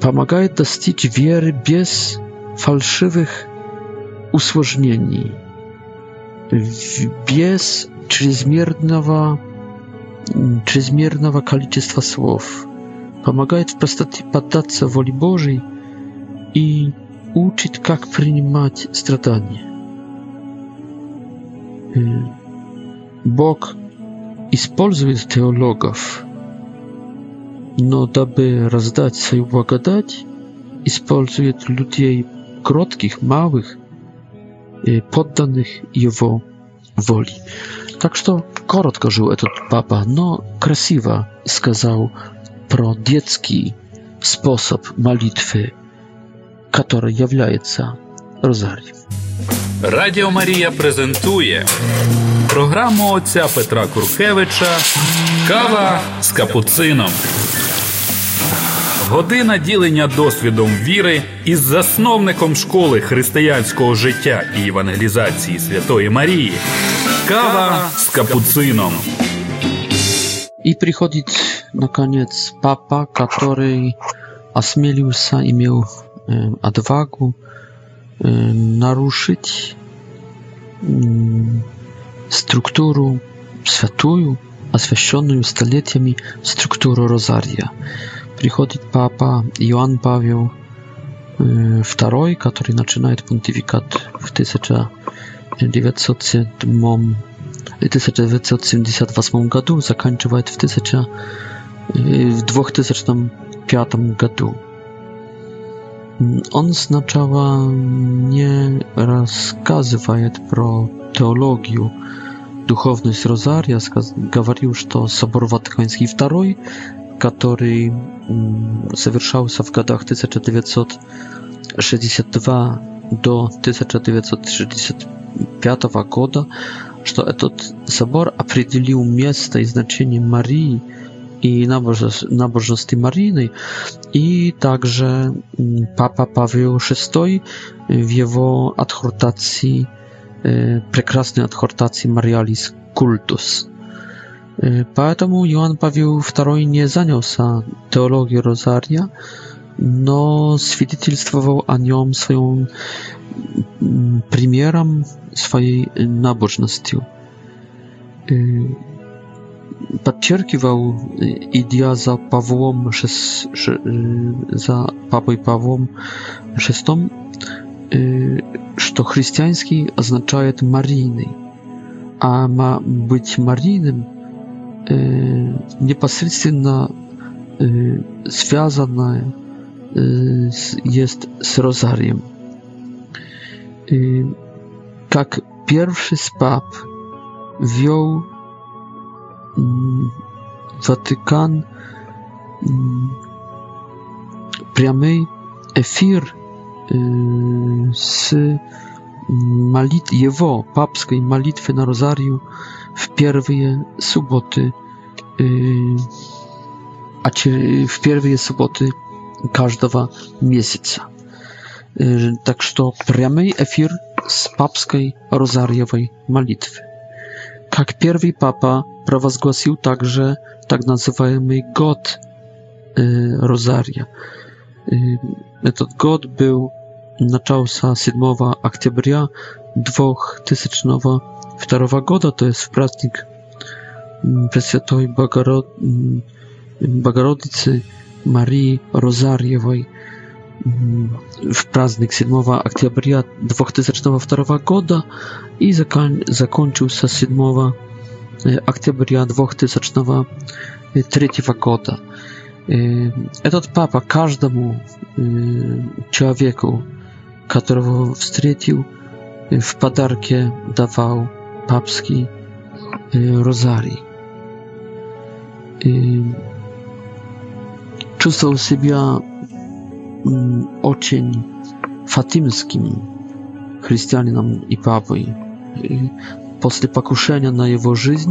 S2: помогает достичь веры без фальшивых усложнений, без чрезмерного, чрезмерного количества слов, помогает в простоте поддаться воле Божьей и учит, как принимать страдания. Бог использует теологов, Но дабы раздать свою благодать, использует людей кротких, малых, подданных его воли. Так что коротко жил этот папа, но красиво сказал про детский способ молитвы, который является розарієм.
S1: Радіо Марія презентує програму отця Петра Куркевича Кава з капуцином. Година ділення досвідом віри із засновником школи християнського життя і евангелізації Святої Марії. Кава з капуцином.
S2: И приходит, наконец, папа, который осмелился, имел э, отвагу э, нарушить структуру святую, освященную столетиями структуру Розария. приходит папа Иоанн Павел II, который начинает понтификат в 1907, 1978 году, заканчивает в, 1000, в 2005 году. On сначала не рассказывает про теологию, духовность Розария, говорил, что Собор Ватиканский II который совершался в годах 1962 до 1965 года, что этот собор определил место и значение Марии и набожности Марины, и также Папа Павел VI в его адхортации, прекрасной адхортации «Мариалис культус». Поэтому Иоанн Павел II не занялся теологией Розария, но свидетельствовал о нем своим примером, своей набожностью. Подчеркивал, идя за Павлом, за папой Павлом VI, что христианский означает «марийный», а быть марийным – непосредственно связанное есть с розарием. Как pierwszy z pap wziął Watykan прямой эфир с malit jego papskiej malitwy na rozariu w pierwsze soboty y, a w pierwsze soboty każdego miesiąca. Y, tak że prawy efir z papskiej rozariowej malitwy. Jak pierwszy papa prawozgłosił także tak nazywamy god y, rozaria ten god był начался 7 октября 2002 года, то есть в праздник Пресвятой Богород... Богородицы Марии Розарьевой. В праздник 7 октября 2002 года и закон... закончился 7 октября 2003 года. Этот папа каждому человеку którego wstrzycił y, w podarkę dawał papski y, rozari. Y, Czuł siebie mm, ocień fatymskim chrześcijaninem i papoj. Po pokuszenia na jego życie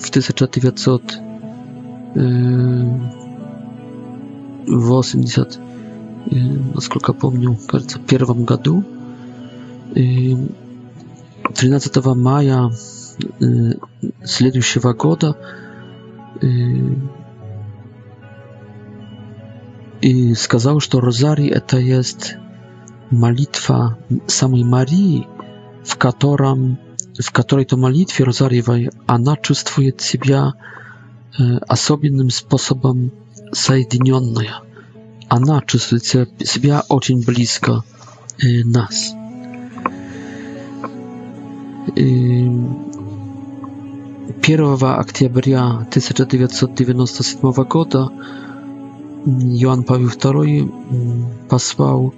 S2: w 1980 насколько помню, кажется, в первом году. 13 мая следующего года и сказал, что Розарий это есть молитва самой Марии, в, котором, в которой то молитве Розарьевой она чувствует себя особенным способом соединенная. Она чувствует себя очень близко э, нас. И 1 октября 1997 года Иоанн Павел II послал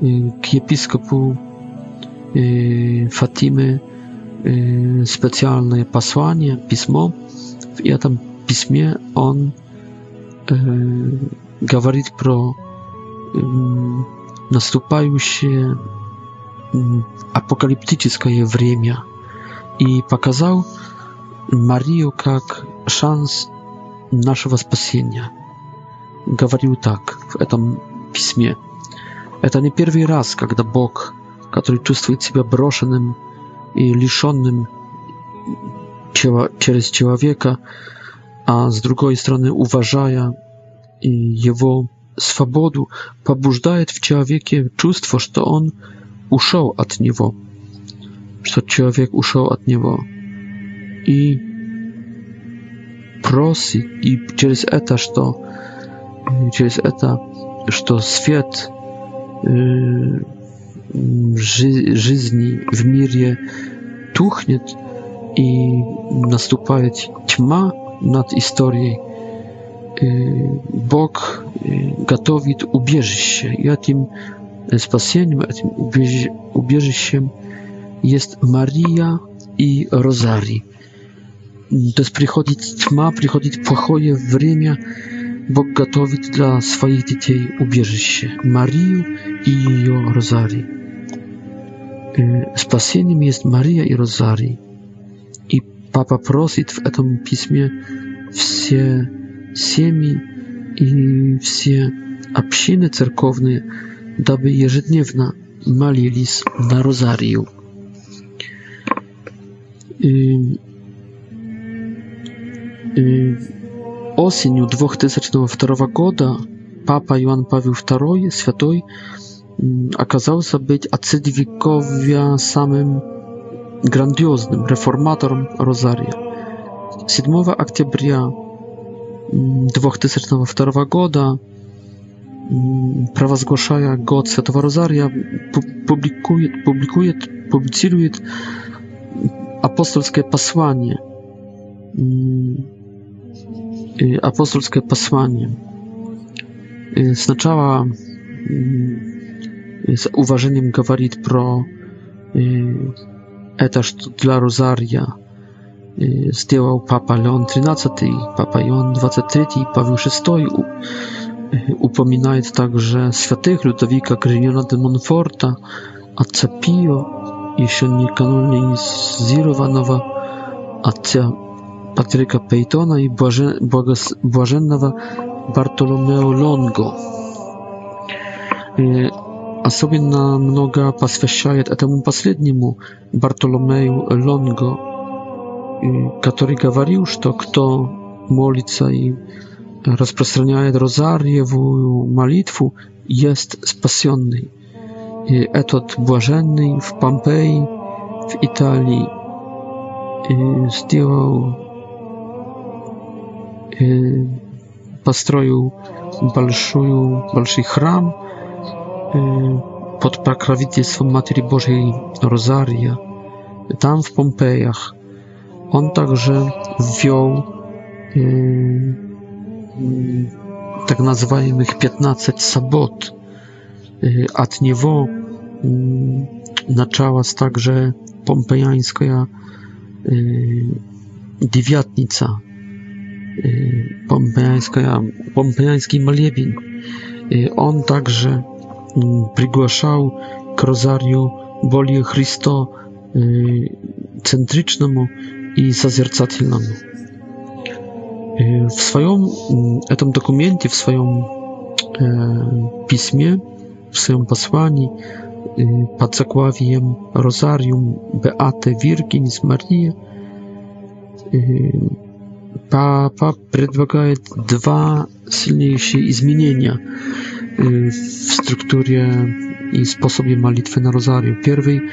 S2: к епископу Фатимы специальное послание, письмо. В этом письме он говорит про наступающее апокалиптическое время и показал Марию как шанс нашего спасения. Говорил так в этом письме. Это не первый раз, когда Бог, который чувствует себя брошенным и лишенным через человека, а с другой стороны уважая его свободу побуждает в человеке чувство, что он ушел от него, что человек ушел от него. И просит, и через это, что через это, что свет э, жи, жизни в мире тухнет и наступает тьма над историей, Бог готовит убежище, и этим спасением, этим убежищем есть Мария и Розарий. То есть приходит тьма, приходит плохое время, Бог готовит для своих детей убежище, Марию и ее Розарий. Спасением есть Мария и Розарий. И Папа просит в этом письме все семьи и все общины церковные, дабы ежедневно молились на розарию. И, и осенью 2002 года Папа Иоанн Павел II, святой, оказался быть от Средневековья самым грандиозным реформатором Розария. 7 октября 2002 года провозглашая год Святого Розария, публикует, публикует, публицирует апостольское послание. Апостольское послание. Сначала с уважением говорит про это, что для Розария – сделал Папа Леон XIII, Папа Иоанн XXIII, Павел VI. Упоминает также святых Людовика Гриньона де Монфорта, отца Пио, еще не канонизированного, отца Патрика Пейтона и блажен, благос, блаженного Бартоломео Лонго. Особенно много посвящает этому последнему Бартоломею Лонго, который говорил, что кто молится и распространяет розарьевую молитву, есть спасенный. И этот блаженный в Помпеи, в Италии, сделал, построил большую, большой храм под покровительством Матери Божьей Розария, там в Помпеях – on także wziął y, y, tak называемых 15 sabot od niego началась także pompejańska y, dziewiatnica, pompejańska, pompejański maliebin. On także mm, przygłaszał k rozariu Bolie Chrysto centrycznemu и созерцательном. И в своем этом документе, в своем э, письме, в своем послании э, под заглавием «Розариум Беате Виргинис Мария» э, Папа предлагает два сильнейшие изменения в структуре и способе молитвы на Розарию. Первый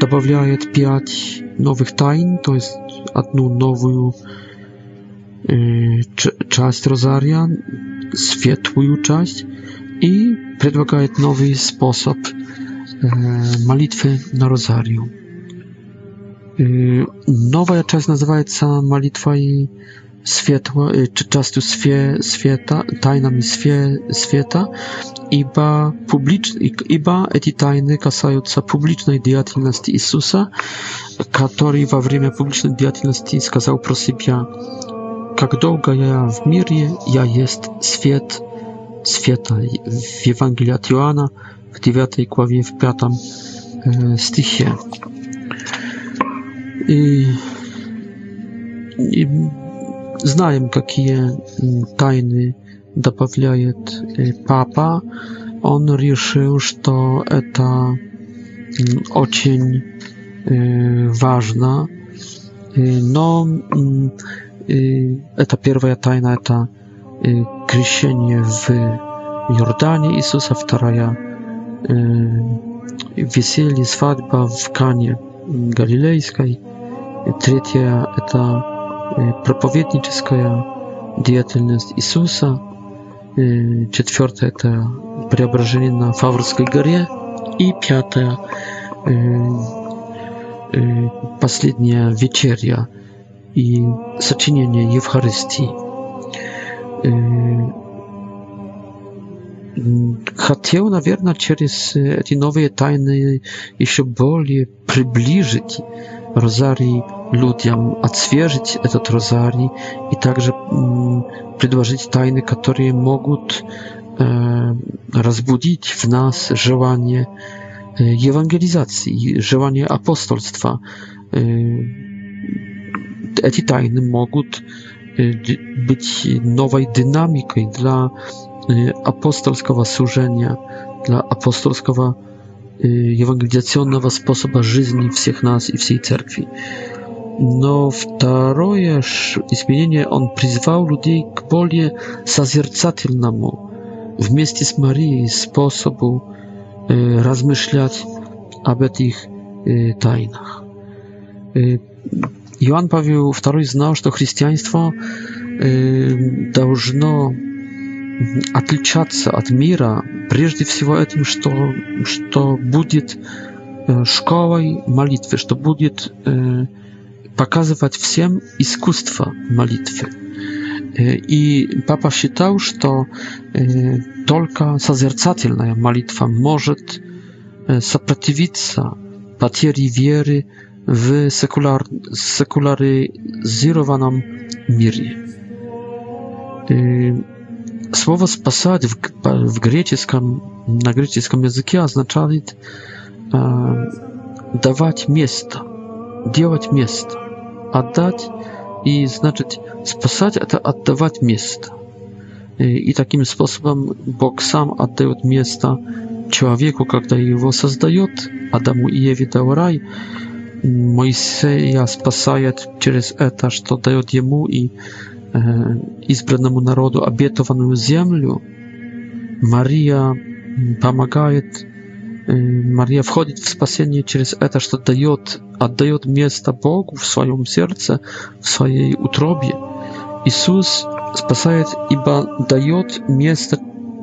S2: Pierwszy dodaje pięć nowych tajn, to jest jedną nową część rozaria, światłą część i przedstawia nowy sposób modlitwy na rozariu. Nowa część nazywa się modlitwa i światło, y, czasu swie, świata, tajnami swie, świata, iba publicz, iba eti tajny kasajuca publicznej diatilności Jezusa, który w awrymie publicznej diatilności skazał prosypia, jak długo ja w mirie, ja jest świat, świata. W Ewangelii od Joana, w 9 kławie, w 5 e, stichie. I, i знаем, какие тайны добавляет папа. Он решил, что это очень важно. Но это первая тайна, это крещение в Иордане Иисуса, вторая веселье, свадьба в Кане Галилейской, третья это проповедническая деятельность Иисуса, четвертое – это преображение на Фаврской горе, и пятое – последняя вечеря и сочинение Евхаристии. Хотел, наверное, через эти новые тайны еще более приближить розарий людям, отсвежить этот розарий и также предложить тайны, которые могут разбудить в нас желание евангелизации, желание апостольства. Эти тайны могут być nowej dynamiką dla apostolskiego służenia, dla apostolskiego евангелизационного способа жизни всех нас и всей церкви. Но второе изменение, он призвал людей к более созерцательному, вместе с Марией, способу э, размышлять об этих э, тайнах. Э, Иоанн Павел II знал, что христианство э, должно отличаться от мира прежде всего этим, что, что будет школой молитвы, что будет показывать всем искусство молитвы. И папа считал, что только созерцательная молитва может сопротивиться потере веры w sekular, sekularyzowanym Слово «спасать» в, в греческом, на греческом языке означает э, давать место, делать место, отдать. И значит, спасать – это отдавать место. И, и таким способом Бог сам отдает место человеку, когда его создает. Адаму и Еве дал рай. Моисея спасает через это, что дает ему и избранному народу обетованную землю, Мария помогает, Мария входит в спасение через это, что дает, отдает место Богу в своем сердце, в своей утробе. Иисус спасает, ибо дает место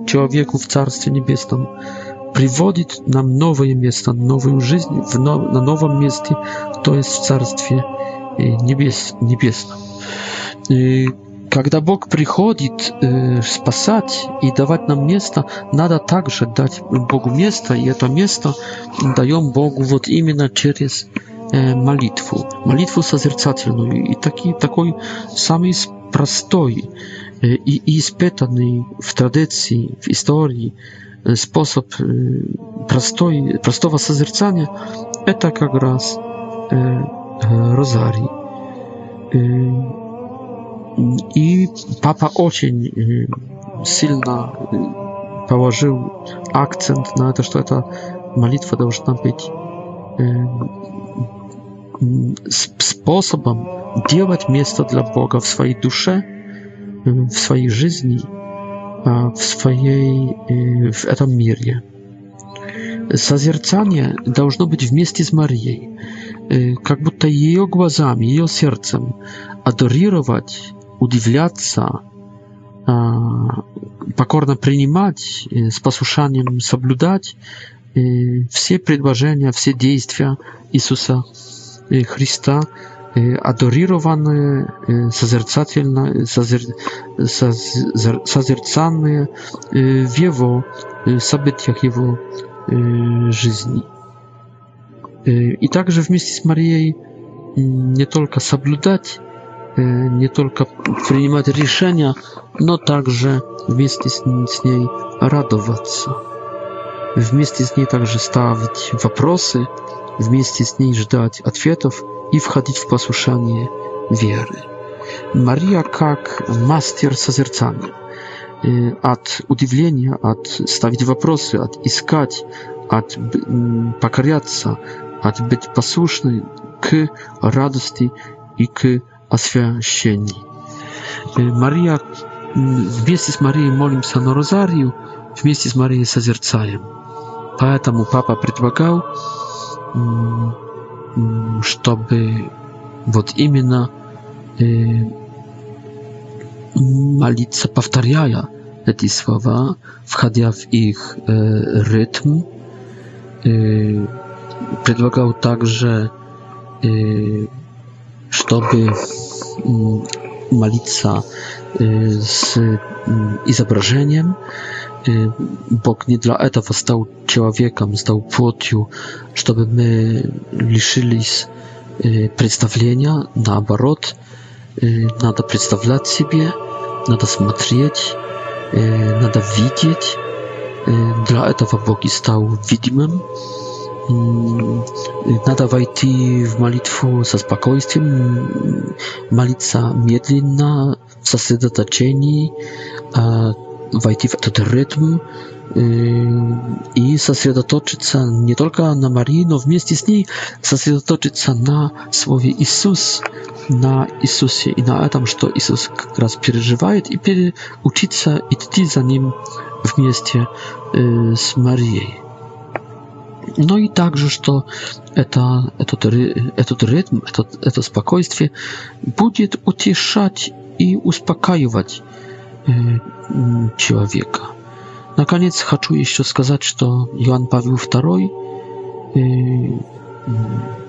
S2: человеку в Царстве Небесном, приводит нам новое место, новую жизнь в нов, на новом месте, то есть в Царстве небес, Небесном. Когда Бог приходит э, спасать и давать нам место, надо также дать Богу место, и это место даем Богу вот именно через э, молитву, молитву созерцательную. И таки, такой самый простой э, и испытанный в традиции, в истории э, способ э, простой, простого созерцания – это как раз э, э, розарий. Y, i papa Ocień y, silna y, położył akcent na to, że ta modlitwa powinna być sposobem działać miejsce dla Boga w swojej duszy, w swojej żyzni, w swojej w tym świecie. Созерцание должно быть вместе с Марией, как будто ее глазами, ее сердцем, адорировать, удивляться, покорно принимать, с послушанием соблюдать все предложения, все действия Иисуса Христа, адорированные, созерцательно, созер, созер, созерцанные в Его событиях, Его жизни. И также вместе с Марией не только соблюдать, не только принимать решения, но также вместе с, с ней радоваться. Вместе с ней также ставить вопросы, вместе с ней ждать ответов и входить в послушание веры. Мария как мастер созерцания. От удивления, от ставить вопросы, от искать, от покоряться, от быть послушной к радости и к освящению. Мария, вместе с Марией молимся на Розарию, вместе с Марией созерцаем. Поэтому папа предлагал чтобы вот именно молиться, повторяя эти слова, входя в их э, ритм. Э, предлагал также, э, чтобы молиться с изображением. Бог не для этого стал человеком, стал плотью, чтобы мы лишились представления, наоборот – надо представлять себе, надо смотреть, надо видеть. Для этого Бог и стал видимым. Надо войти в молитву со спокойствием, молиться медленно, в сосредоточении, войти в этот ритм, Yy, i сосредоточиться się nie tylko na Marii, no w mieście z niej сосредоточиться się na słowie Jezus, na Jezusie i na tym, co Jezus raz przeżywa i uczyć się idти za nim w mieście yy, z Marią. No i także, że to этот rytm, to spokojstwie będzie ucieszać i uspokajać yy, człowieka. Y, na koniec хочу еще сказать, что Иоанн Павел II,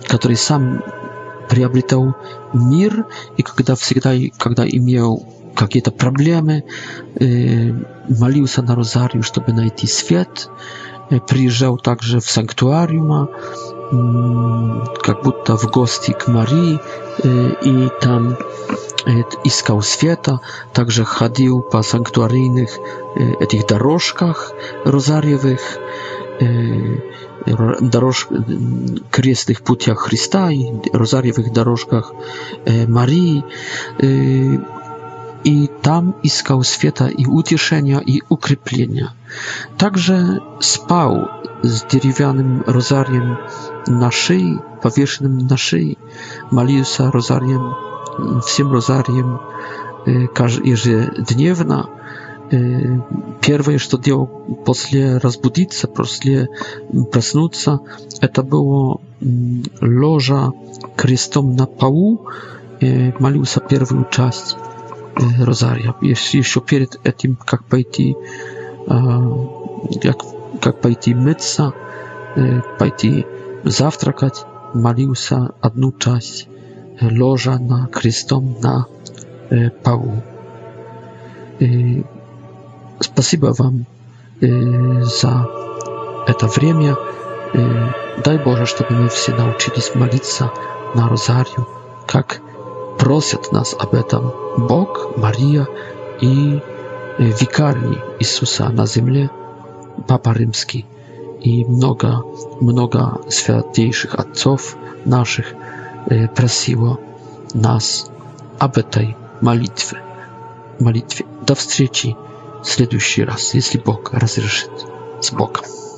S2: который сам приобретал мир, и когда всегда, когда имел какие-то проблемы, молился на розарию, чтобы найти свет, приезжал также в санктуариум, как будто в гости к Марии, и там искал света, также ходил по санктуарийных этих дорожках розарьевых, дорож, крестных путях Христа и розарьевых дорожках Марии. И там искал света и утешения, и укрепления. Также спал с деревянным розарием на шее, повешенным на шее, молился розарием всем розарием ежедневно. Первое, что делал после разбудиться, после проснуться, это было ложа крестом на полу, молился первую часть розария. Еще перед этим, как пойти, как, как пойти мыться, пойти завтракать, молился одну часть ложа на крестом на Павлу. Спасибо вам за это время. Дай Боже, чтобы мы все научились молиться на Розарию, как просят нас об этом Бог, Мария и викарий Иисуса на земле, Папа Римский и много, много святейших отцов наших – Y, prosiło nas, aby tej modlitwy, modlitwie, do встречи, следующий раз, jeśli Bóg разрешит, z Bogiem.